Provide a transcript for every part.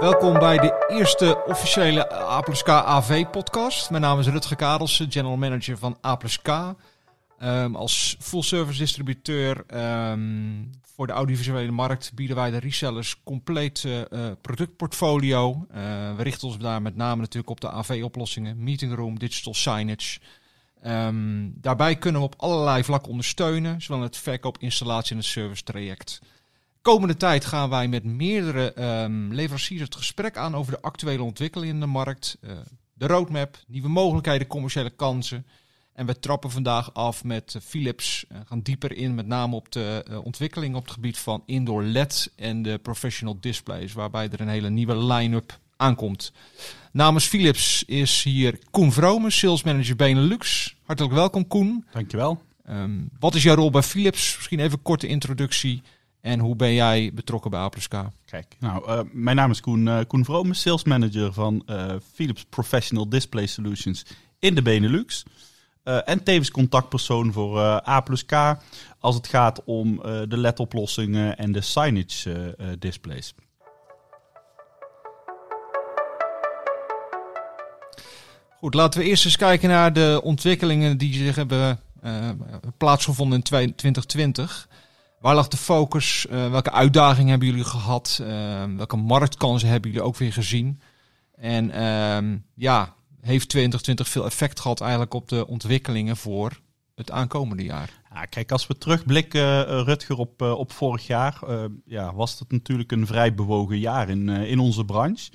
Welkom bij de eerste officiële A plus K AV podcast. Mijn naam is Rutger Kadelsen, general manager van A plus K. Um, als full service distributeur um, voor de audiovisuele markt bieden wij de resellers compleet uh, productportfolio. Uh, we richten ons daar met name natuurlijk op de AV-oplossingen, meeting room, digital signage. Um, daarbij kunnen we op allerlei vlakken ondersteunen, zowel het verkoop, installatie en het service traject. Komende tijd gaan wij met meerdere um, leveranciers het gesprek aan over de actuele ontwikkelingen in de markt, uh, de roadmap, nieuwe mogelijkheden, commerciële kansen. En we trappen vandaag af met Philips, uh, gaan dieper in met name op de uh, ontwikkeling op het gebied van indoor LED en de professional displays, waarbij er een hele nieuwe line-up aankomt. Namens Philips is hier Koen Vrome, sales manager Benelux. Hartelijk welkom Koen. Dankjewel. Um, wat is jouw rol bij Philips? Misschien even een korte introductie. En hoe ben jij betrokken bij A+K? Kijk, nou, uh, mijn naam is Koen, uh, Koen Vrome, sales manager van uh, Philips Professional Display Solutions in de Benelux. en tevens contactpersoon voor A+K als het gaat om de LED-oplossingen en de signage displays. Goed, laten we eerst eens kijken naar de ontwikkelingen die zich hebben plaatsgevonden in 2020. Waar lag de focus? Uh, welke uitdagingen hebben jullie gehad? Uh, welke marktkansen hebben jullie ook weer gezien? En uh, ja, heeft 2020 veel effect gehad eigenlijk op de ontwikkelingen voor het aankomende jaar? Ja, kijk, als we terugblikken, uh, Rutger, op, op vorig jaar, ja, was het natuurlijk een vrij bewogen jaar in, in onze branche.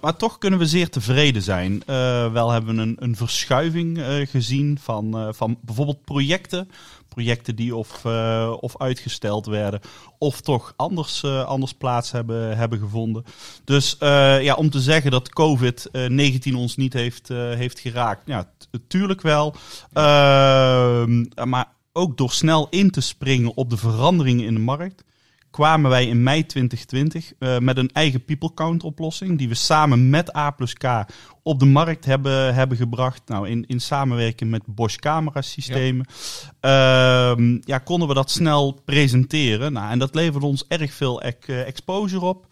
Maar toch kunnen we zeer tevreden zijn. wel hebben we een, een verschuiving gezien van, van bijvoorbeeld projecten projecten die of, of uitgesteld werden, of toch anders, anders plaats hebben, hebben gevonden. Dus ja, om te zeggen dat COVID-19 ons niet heeft, heeft geraakt, ja, tuurlijk wel. Ehm, maar ook door snel in te springen op de veranderingen in de markt kwamen wij in mei 2020 uh, met een eigen people count oplossing. Die we samen met A plus K op de markt hebben, hebben gebracht. Nou, in, in samenwerking met Bosch camerasystemen. Ja. Uh, ja, konden we dat snel presenteren. Nou, en dat leverde ons erg veel exposure op.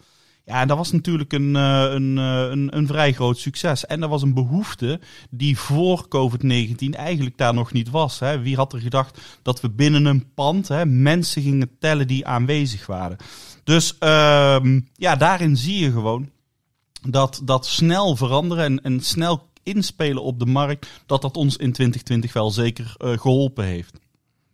Ja, en dat was natuurlijk een, een, een, een vrij groot succes. En dat was een behoefte die voor COVID-19 eigenlijk daar nog niet was. Hè. Wie had er gedacht dat we binnen een pand hè, mensen gingen tellen die aanwezig waren? Dus uh, ja, daarin zie je gewoon dat, dat snel veranderen en, en snel inspelen op de markt, dat dat ons in 2020 wel zeker uh, geholpen heeft.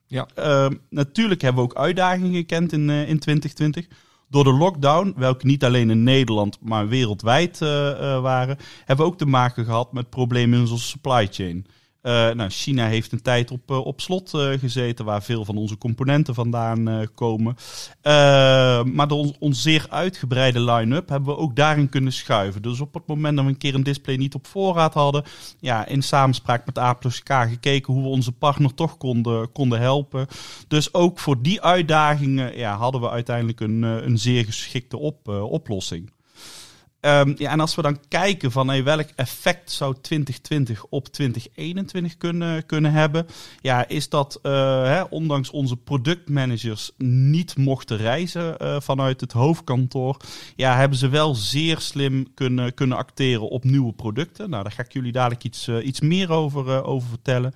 Ja. Uh, natuurlijk hebben we ook uitdagingen gekend in, uh, in 2020. Door de lockdown, welke niet alleen in Nederland, maar wereldwijd uh, uh, waren, hebben we ook te maken gehad met problemen in onze supply chain. Uh, nou, China heeft een tijd op, uh, op slot uh, gezeten, waar veel van onze componenten vandaan komen. maar door ons zeer uitgebreide line-up hebben we ook daarin kunnen schuiven. Dus op het moment dat we een keer een display niet op voorraad hadden, ja, in samenspraak met A plus K gekeken hoe we onze partner toch konden, konden helpen. Dus ook voor die uitdagingen ja, hadden we uiteindelijk een, een zeer geschikte op, oplossing. Um, ja, en als we dan kijken van hey, welk effect zou 2020 op 2021 kunnen, kunnen hebben, ja, is dat uh, hè, ondanks onze productmanagers niet mochten reizen uh, vanuit het hoofdkantoor, ja, hebben ze wel zeer slim kunnen, kunnen acteren op nieuwe producten. Nou, daar ga ik jullie dadelijk iets, uh, iets meer over, over vertellen.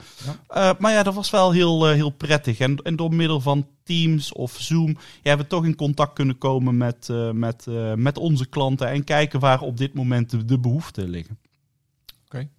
Ja. maar ja, dat was wel heel, heel prettig. En, en door middel van Teams of Zoom, ja, we toch in contact kunnen komen met, uh, met, uh, met onze klanten en kijken waar op dit moment de, de behoeften liggen. Oké.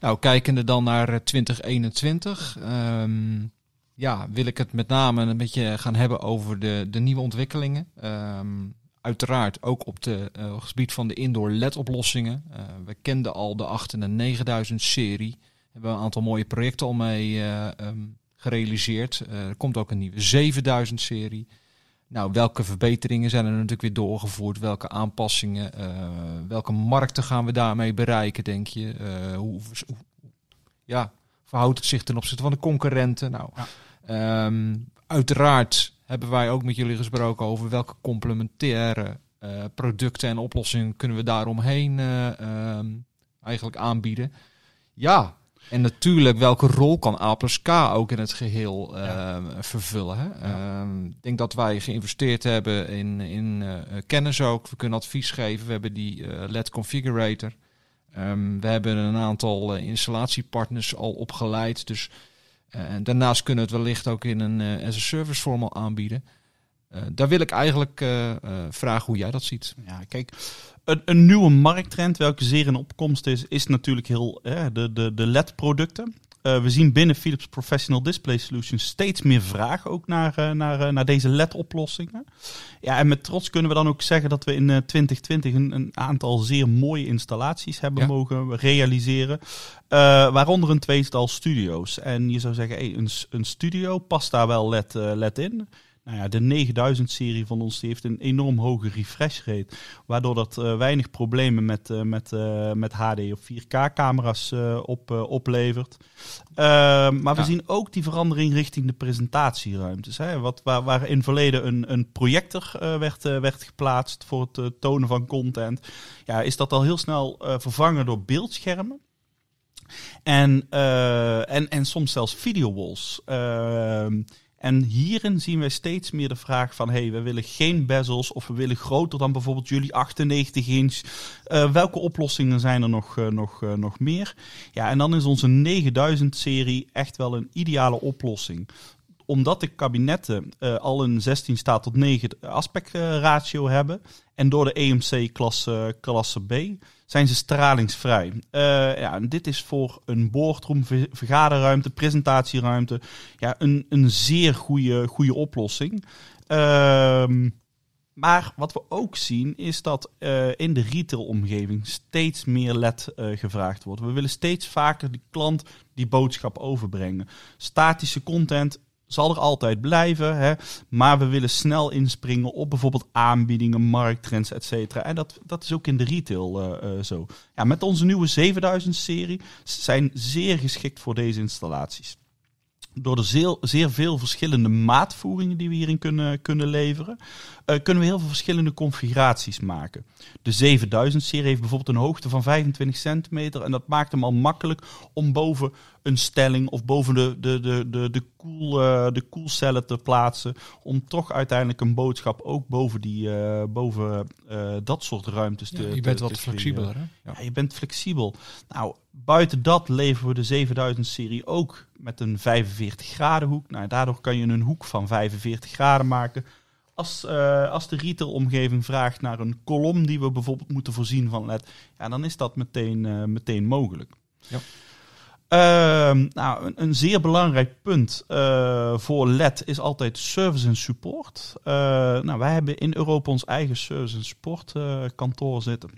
Nou, kijkende dan naar 2021, um, ja, wil ik het met name een beetje gaan hebben over de, de nieuwe ontwikkelingen. Um, uiteraard ook op het uh, gebied van de indoor LED-oplossingen. Uh, we kenden al de 8 en de 9000 serie. Hebben we een aantal mooie projecten al mee uh, um, gerealiseerd. er komt ook een nieuwe 7000 serie. Nou, welke verbeteringen zijn er natuurlijk weer doorgevoerd? Welke aanpassingen? welke markten gaan we daarmee bereiken, denk je? hoe, hoe, ja, verhoudt het zich ten opzichte van de concurrenten? Nou, ja. um, uiteraard hebben wij ook met jullie gesproken over welke complementaire uh, producten en oplossingen kunnen we daaromheen uh, um, eigenlijk aanbieden. Ja, En natuurlijk, welke rol kan A plus K ook in het geheel uh, vervullen? Hè? Ja. Uh, ik denk dat wij geïnvesteerd hebben in, in uh, kennis ook. We kunnen advies geven. We hebben die LED configurator. Um, we hebben een aantal installatiepartners al opgeleid. Dus daarnaast kunnen we het wellicht ook in een as a service vorm al aanbieden. daar wil ik eigenlijk vragen hoe jij dat ziet. Ja, kijk, een, een, nieuwe markttrend, welke zeer in opkomst is, is natuurlijk heel de, de, de LED-producten. Uh, we zien binnen Philips Professional Display Solutions steeds meer vraag ook naar, uh, naar, uh, naar deze LED-oplossingen. Ja, en met trots kunnen we dan ook zeggen dat we in 2020 een, een, aantal zeer mooie installaties hebben ja. mogen realiseren. waaronder een tweestal studio's. En je zou zeggen, hey, een, een studio past daar wel LED, LED in. Nou ja, de 9000-serie van ons die heeft een enorm hoge refresh rate. Waardoor dat uh, weinig problemen met, uh, met, uh, met HD of 4K-camera's op, oplevert. maar we zien ook die verandering richting de presentatieruimtes. Hè, wat, waar, waar in verleden een, een projector werd, werd geplaatst voor het tonen van content. Ja, is dat al heel snel vervangen door beeldschermen. En, en, en soms zelfs videowalls. Ehm, en hierin zien wij steeds meer de vraag van, hey, we willen geen bezels of we willen groter dan bijvoorbeeld jullie 98 inch. Uh, welke oplossingen zijn er nog, uh, nog, uh, nog meer? Ja, en dan is onze 9000 serie echt wel een ideale oplossing omdat de kabinetten uh, al een 16 staat tot 9 aspectratio hebben en door de EMC klasse, klasse B zijn ze stralingsvrij. Uh, ja, dit is voor een boardroom, vergaderruimte, presentatieruimte ja, een, een zeer goede, goede oplossing. Uh, maar wat we ook zien is dat in de retailomgeving steeds meer uh, gevraagd wordt. We willen steeds vaker die klant die boodschap overbrengen. Statische content zal er altijd blijven. Hè? Maar we willen snel inspringen op bijvoorbeeld aanbiedingen, markttrends, et cetera. En dat, dat is ook in de retail uh, uh, zo. Ja, met onze nieuwe 7000 serie zijn zeer geschikt voor deze installaties door de zeer, zeer veel verschillende maatvoeringen die we hierin kunnen, kunnen leveren, uh, kunnen we heel veel verschillende configuraties maken. De 7000-serie heeft bijvoorbeeld een hoogte van 25 centimeter en dat maakt hem al makkelijk om boven een stelling of boven de, de, de, de, de, koel, uh, de koelcellen te plaatsen, om toch uiteindelijk een boodschap ook boven, die, uh, boven dat soort ruimtes te ja, Je bent te, wat flexibeler, hè? Ja. ja, je bent flexibel. Nou, buiten dat leveren we de 7000-serie ook met een 45 graden hoek. Nou, daardoor kan je een hoek van 45 graden maken. Als, uh, als de retailomgeving vraagt naar een kolom die we bijvoorbeeld moeten voorzien van LED, ja, dan is dat meteen, uh, meteen mogelijk. Ja. Uh, nou, een, een, zeer belangrijk punt uh, voor LED is altijd service en support. nou, wij hebben in Europa ons eigen service en support kantoor zitten.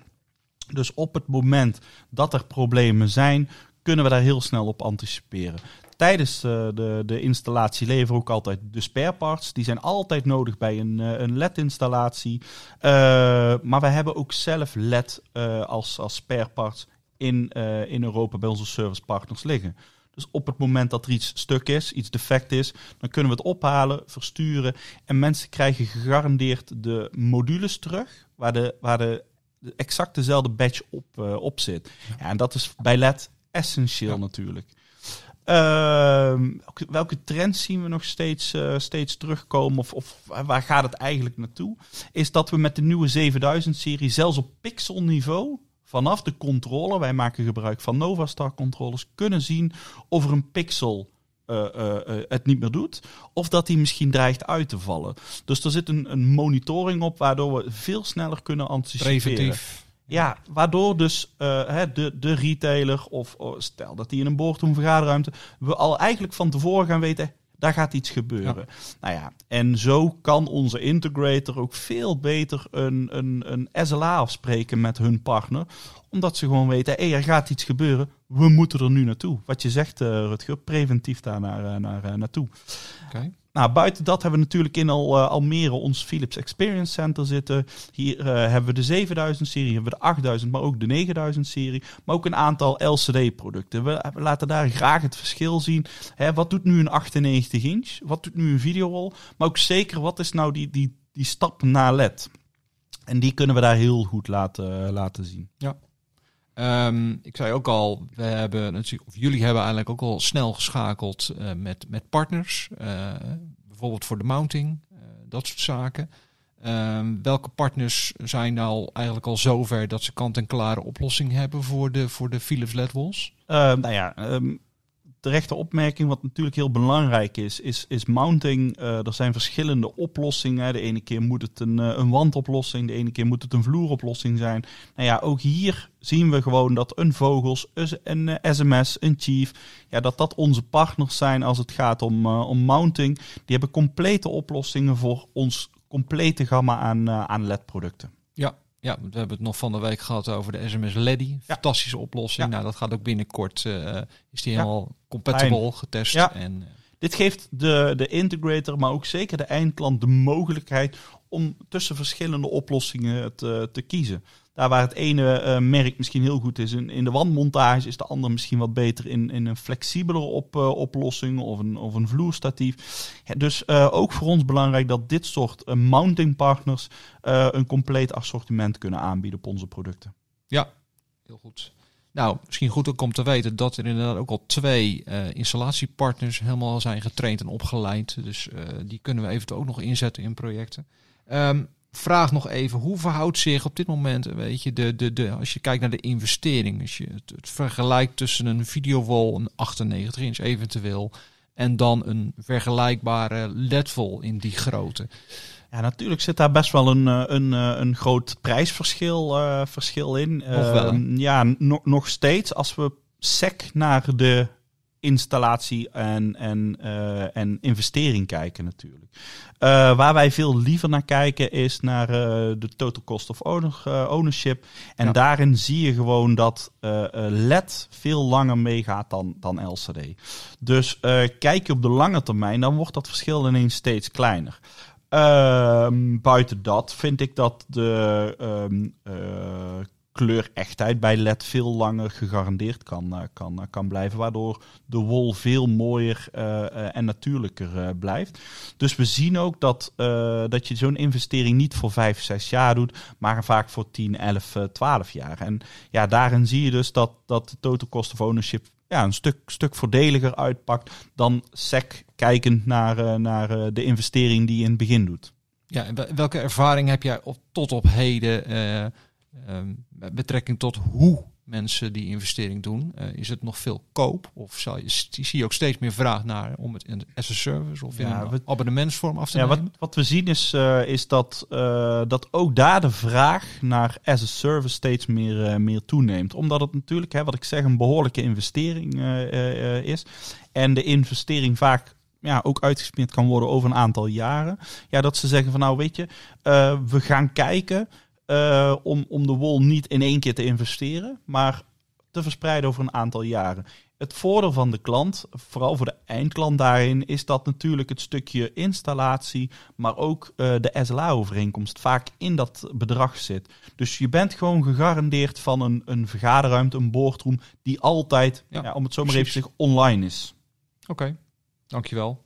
Dus op het moment dat er problemen zijn, kunnen we daar heel snel op anticiperen tijdens uh, de, de installatie leveren we ook altijd de spare parts. Die zijn altijd nodig bij een, uh, een LED-installatie. Uh, maar we hebben ook zelf LED als, als spare parts in, in Europa bij onze servicepartners liggen. Dus op het moment dat er iets stuk is, iets defect is, dan kunnen we het ophalen, versturen. En mensen krijgen gegarandeerd de modules terug, waar de, waar de exact dezelfde badge op, op zit. Ja, en dat is bij LED essentieel ja. natuurlijk. Uh, welke trends zien we nog steeds, uh, steeds terugkomen? Of, of, waar gaat het eigenlijk naartoe? Is dat we met de nieuwe 7000-serie zelfs op pixelniveau vanaf de controller, wij maken gebruik van Novastar controllers, kunnen zien of er een pixel uh, uh, het niet meer doet. Of dat die misschien dreigt uit te vallen. Dus er zit een, een monitoring op waardoor we veel sneller kunnen anticiperen. Preventief. Ja, waardoor dus uh, de, de retailer of oh, stel dat die in een boardroom vergaderruimte, we al eigenlijk van tevoren gaan weten, daar gaat iets gebeuren. Ja. Nou ja, en zo kan onze integrator ook veel beter een, een, een SLA afspreken met hun partner. Omdat ze gewoon weten, hé, hey, er gaat iets gebeuren, we moeten er nu naartoe. Wat je zegt, uh, Rutger, preventief daar naar, naar, naartoe. Okay. Nou, buiten dat hebben we natuurlijk in Al, uh, Almere ons Philips Experience Center zitten. Hier uh, hebben we de 7000 serie, hebben we de 8000, maar ook de 9000 serie. Maar ook een aantal LCD producten. We, we laten daar graag het verschil zien. Hè, wat doet nu een 98 inch? Wat doet nu een videowall? Maar ook zeker, wat is nou die, die, die stap naar LED? En die kunnen we daar heel goed laten, laten zien. Ja. Ehm, ik zei ook al, we hebben natuurlijk, of jullie hebben eigenlijk ook al snel geschakeld uh, met, met partners. Uh, bijvoorbeeld voor de mounting, uh, dat soort zaken. Um, welke partners zijn nou eigenlijk al zover dat ze kant-en-klare oplossing hebben voor de, voor de Philips LED walls? nou ja, um, terechte opmerking, wat natuurlijk heel belangrijk is, is, is mounting. Uh, er zijn verschillende oplossingen. De ene keer moet het een, uh, een wandoplossing, de ene keer moet het een vloeroplossing zijn. Nou ja, ook hier zien we gewoon dat een Vogels, een SMS, een Chief, ja, dat dat onze partners zijn als het gaat om, om mounting. Die hebben complete oplossingen voor ons complete gamma aan, aan LED-producten. Ja, we hebben het nog van de week gehad over de SMS Leddy. Fantastische oplossing. Nou, dat gaat ook binnenkort. Uh, is die helemaal compatible getest. En, uh, Dit geeft de, de integrator, maar ook zeker de eindklant de mogelijkheid om tussen verschillende oplossingen te, te kiezen. Daar waar het ene uh, merk misschien heel goed is in, in de wandmontage, is de andere misschien wat beter in, in een flexibelere op, uh, oplossing of een, of een vloerstatief. Dus uh, ook voor ons belangrijk dat dit soort mounting partners een compleet assortiment kunnen aanbieden op onze producten. Ja, heel goed. Nou, misschien goed ook om te weten dat er inderdaad ook al twee installatiepartners helemaal zijn getraind en opgeleid. Dus die kunnen we eventueel ook nog inzetten in projecten. Um, vraag nog even, hoe verhoudt zich op dit moment, weet je, de, de, de, als je kijkt naar de investering, als je het, het vergelijkt tussen een videowall, een 98 inch eventueel, en dan een vergelijkbare ledwall in die grootte. Ja, natuurlijk zit daar best wel een, een, een groot prijsverschil uh, verschil in. Nog wel, uh, ja, no, nog steeds. Als we sec naar de installatie en, en, uh, en investering kijken natuurlijk. Uh, waar wij veel liever naar kijken is naar uh, de total cost of owner, ownership. En ja. daarin zie je gewoon dat LED veel langer meegaat dan, dan LCD. Dus kijk je op de lange termijn, dan wordt dat verschil ineens steeds kleiner. Ehm, buiten dat vind ik dat de um, kleurechtheid bij LED veel langer gegarandeerd kan, uh, kan, uh, kan blijven. Waardoor de wol veel mooier uh, en natuurlijker blijft. Dus we zien ook dat, dat je zo'n investering niet voor 5, 6 jaar doet, maar vaak voor 10, 11, 12 jaar. En ja, daarin zie je dus dat, dat de total cost of ownership ja, een stuk, stuk voordeliger uitpakt dan SEC kijkend naar, naar de investering die je in het begin doet. Ja, en welke ervaring heb jij op, tot op heden Um, met betrekking tot hoe mensen die investering doen, uh, is het nog veel koop? Of zal je, zie je ook steeds meer vraag naar om het in as a service of in ja, een abonnementsvorm af te ja, nemen? Wat, wat we zien is, uh, is dat, uh, dat ook daar de vraag naar as a service steeds meer, meer toeneemt. Omdat het natuurlijk, hè, wat ik zeg, een behoorlijke investering is. En de investering vaak ja, ook uitgesmeerd kan worden over een aantal jaren. Ja, dat ze zeggen van nou weet je, we gaan kijken uh, om, om de wol niet in één keer te investeren, maar te verspreiden over een aantal jaren. Het voordeel van de klant, vooral voor de eindklant daarin, is dat natuurlijk het stukje installatie, maar ook uh, de SLA-overeenkomst vaak in dat bedrag zit. Dus je bent gewoon gegarandeerd van een, een vergaderruimte, een boardroom, die altijd, ja, ja, om het zo maar even te zeggen, online is. Oké, okay. dankjewel.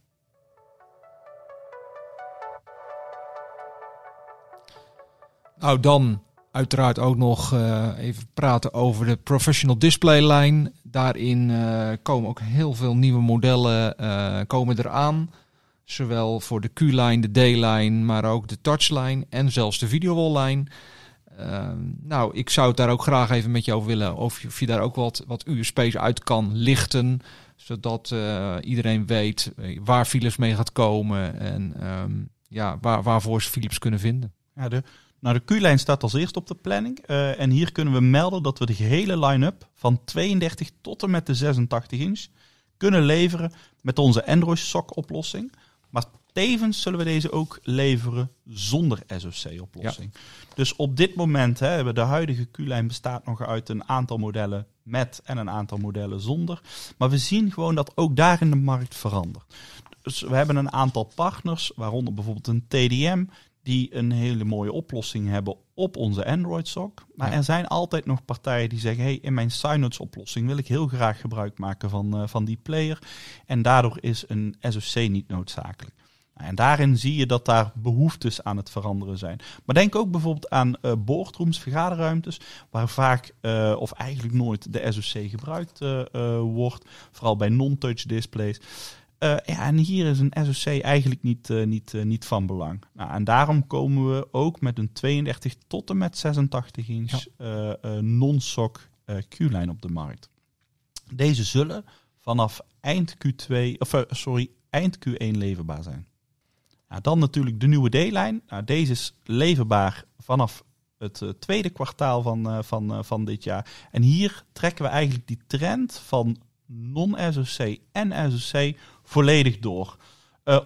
Nou, dan uiteraard ook nog uh, even praten over de professional display line. Daarin uh, komen ook heel veel nieuwe modellen uh, komen eraan. Zowel voor de Q-line, de D-line, maar ook de touchline en zelfs de videowall-line. nou, ik zou het daar ook graag even met jou willen. Of je, of je daar ook wat, wat USP's uit kan lichten. Zodat iedereen weet waar Philips mee gaat komen. En um, ja, waar, waarvoor ze Philips kunnen vinden. Ja, de, nou, de Q-lijn staat als eerste op de planning. Uh, en hier kunnen we melden dat we de gehele line-up van 32 tot en met de 86 inch kunnen leveren met onze Android SOC oplossing. Maar tevens zullen we deze ook leveren zonder SoC oplossing. Ja. Dus op dit moment hebben de huidige Q-lijn bestaat nog uit een aantal modellen met en een aantal modellen zonder. Maar we zien gewoon dat ook daar in de markt verandert. Dus we hebben een aantal partners, waaronder bijvoorbeeld een TDM, die een hele mooie oplossing hebben op onze Android SOC. Maar ja. er zijn altijd nog partijen die zeggen: hey, in mijn Synods oplossing wil ik heel graag gebruik maken van, uh, van die player. En daardoor is een SoC niet noodzakelijk. En daarin zie je dat daar behoeftes aan het veranderen zijn. Maar denk ook bijvoorbeeld aan uh, boardrooms, vergaderruimtes, waar vaak uh, of eigenlijk nooit de SoC gebruikt uh, wordt. Vooral bij non-touch displays. Ja, en hier is een SoC eigenlijk niet, niet, niet van belang. Nou, en daarom komen we ook met een 32 tot en met 86 inch ja. non-SOC Q-lijn op de markt. Deze zullen vanaf eind Q2, of sorry, eind Q1 leverbaar zijn. Nou, dan natuurlijk de nieuwe D-lijn. Nou, deze is leverbaar vanaf het tweede kwartaal van, van, van dit jaar. En hier trekken we eigenlijk die trend van non-SoC en SoC volledig door.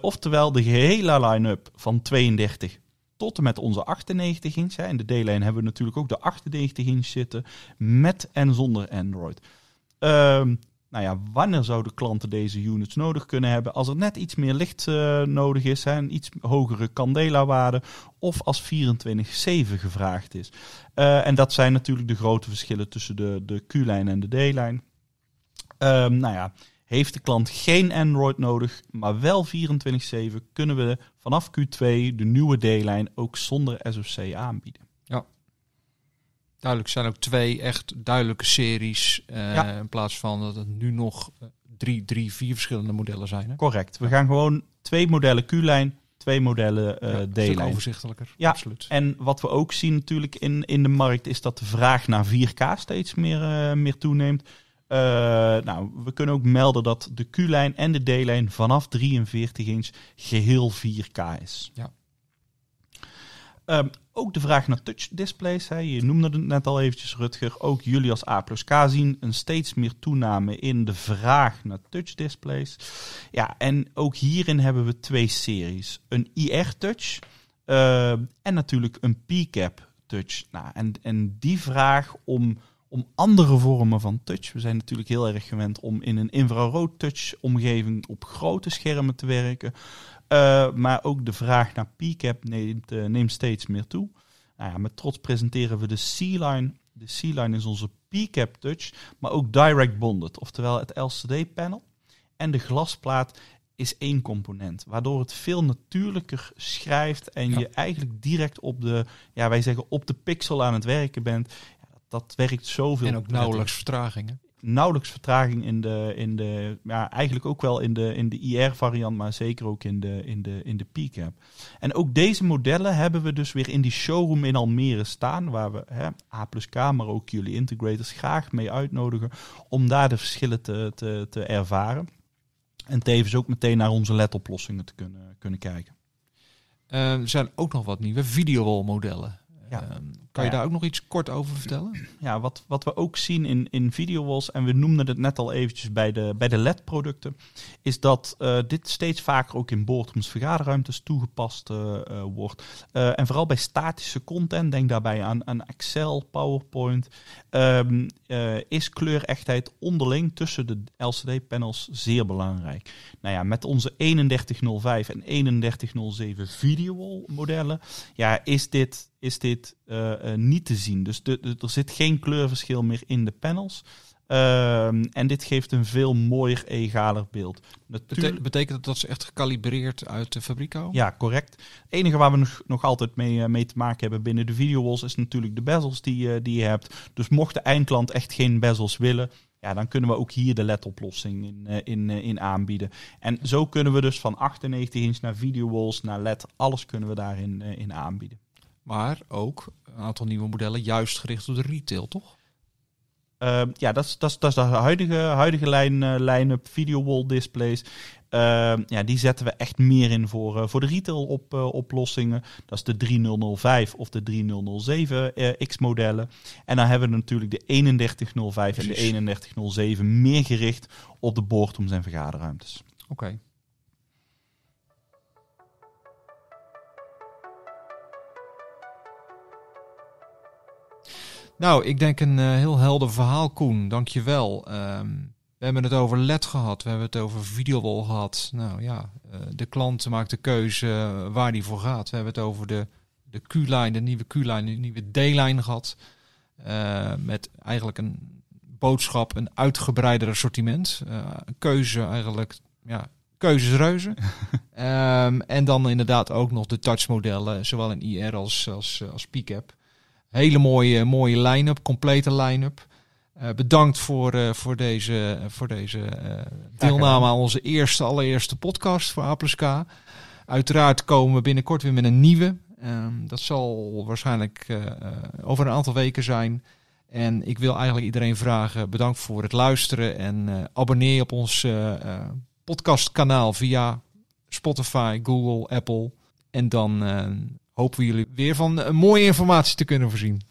oftewel de gehele line-up van 32 tot en met onze 98 inch. Hè. In de D-lijn hebben we natuurlijk ook de 98 inch zitten met en zonder Android. Ehm, nou ja, wanneer zouden klanten deze units nodig kunnen hebben? Als er net iets meer licht uh, nodig is, hè, een iets hogere candela-waarde, of als 24-7 gevraagd is. Uh, en dat zijn natuurlijk de grote verschillen tussen de, de Q-lijn en de D-lijn. Um, nou ja, heeft de klant geen Android nodig, maar wel 24-7, kunnen we vanaf Q2 de nieuwe D-lijn ook zonder SoC aanbieden. Ja. Duidelijk zijn ook twee echt duidelijke series. Uh, In plaats van dat het nu nog eh, drie, drie, vier verschillende modellen zijn. Hè? Correct. We gaan gewoon twee modellen Q-lijn, twee modellen uh, ja, D-lijn. overzichtelijker. Ja, absoluut. En wat we ook zien natuurlijk in, in de markt is dat de vraag naar 4K steeds meer, uh, meer toeneemt. Uh, nou, we kunnen ook melden dat de Q-lijn en de D-lijn vanaf 43 inch geheel 4K is. Ja. Um, ook de vraag naar touch displays. Hè. Je noemde het net al eventjes, Rutger. Ook jullie als A plus K zien een steeds meer toename in de vraag naar touch displays. Ja, en ook hierin hebben we twee series. Een IR-touch uh, en natuurlijk een P-cap touch. Nou, en, en die vraag om, om andere vormen van touch. We zijn natuurlijk heel erg gewend om in een infrarood touch omgeving op grote schermen te werken. Uh, maar ook de vraag naar PCAP neemt, uh, neemt steeds meer toe. Nou ja, met trots presenteren we de C-Line. De C-Line is onze PCAP Touch, maar ook Direct Bonded, oftewel het LCD-panel. En de glasplaat is één component, waardoor het veel natuurlijker schrijft en ja. je eigenlijk direct op de, ja, wij zeggen op de pixel aan het werken bent. Dat werkt zoveel. En ook nauwelijks vertragingen nauwelijks vertraging in de, in de ja, eigenlijk ook wel in de, in de IR-variant, maar zeker ook in de, in de, in de PCAP. En ook deze modellen hebben we dus weer in die showroom in Almere staan, waar we hè, A plus K, maar ook jullie integrators graag mee uitnodigen om daar de verschillen te, te, te ervaren. En tevens ook meteen naar onze LED-oplossingen te kunnen, kunnen kijken. Uh, er zijn ook nog wat nieuwe videowall-modellen. Ja. Uh, kan je daar ook nog iets kort over vertellen? Ja, wat, wat we ook zien in, in videowalls, en we noemden het net al eventjes bij de, bij de LED-producten, is dat uh, dit steeds vaker ook in boardrooms vergaderruimtes toegepast uh, uh, wordt. en vooral bij statische content, denk daarbij aan, aan Excel, PowerPoint, um, is kleurechtheid onderling tussen de LCD-panels zeer belangrijk. Nou ja, met onze 3105 en 3107 videowall modellen, ja, is dit is dit niet te zien. Dus de, de, er zit geen kleurverschil meer in de panels. Uh, en dit geeft een veel mooier, egaler beeld. Natuurlijk... betekent dat dat ze echt gekalibreerd uit de fabriek komen? Ja, correct. Het enige waar we nog, nog altijd mee, mee te maken hebben binnen de videowalls is natuurlijk de bezels die, die je hebt. Dus mocht de eindklant echt geen bezels willen, ja, dan kunnen we ook hier de LED-oplossing in, in, in aanbieden. En zo kunnen we dus van 98 inch naar videowalls, naar LED, alles kunnen we daarin in aanbieden. Maar ook een aantal nieuwe modellen juist gericht op de retail, toch? Uh, ja, dat is, dat, is, dat is de huidige, huidige lijn, uh, line-up video wall displays. Uh, ja, die zetten we echt meer in voor, uh, voor de retail op, oplossingen. Dat is de 3005 of de 3007 X modellen. En dan hebben we natuurlijk de 3105 Precies. en de 3107 meer gericht op de boardrooms en vergaderruimtes. Oké. Okay. Nou, ik denk een uh, heel helder verhaal, Koen. Dankjewel. Um, we hebben het over LED gehad, we hebben het over videowall gehad. Nou ja, uh, de klant maakt de keuze waar die voor gaat. We hebben het over de, de Q-lijn, de nieuwe Q-lijn, de nieuwe D-lijn gehad. Uh, met eigenlijk een boodschap, een uitgebreider assortiment. een keuze eigenlijk, ja, keuzes reuze. Ehm, en dan inderdaad ook nog de touchmodellen, zowel in IR als, als, als. Hele mooie, mooie line-up, complete line-up. Uh, bedankt voor, uh, voor deze, voor deze uh, deelname aan onze eerste, allereerste podcast voor A Uiteraard komen we binnenkort weer met een nieuwe. Um, dat zal waarschijnlijk over een aantal weken zijn. En ik wil eigenlijk iedereen vragen: bedankt voor het luisteren en abonneer op ons podcastkanaal via Spotify, Google, Apple. En dan hopen we jullie weer van mooie informatie te kunnen voorzien.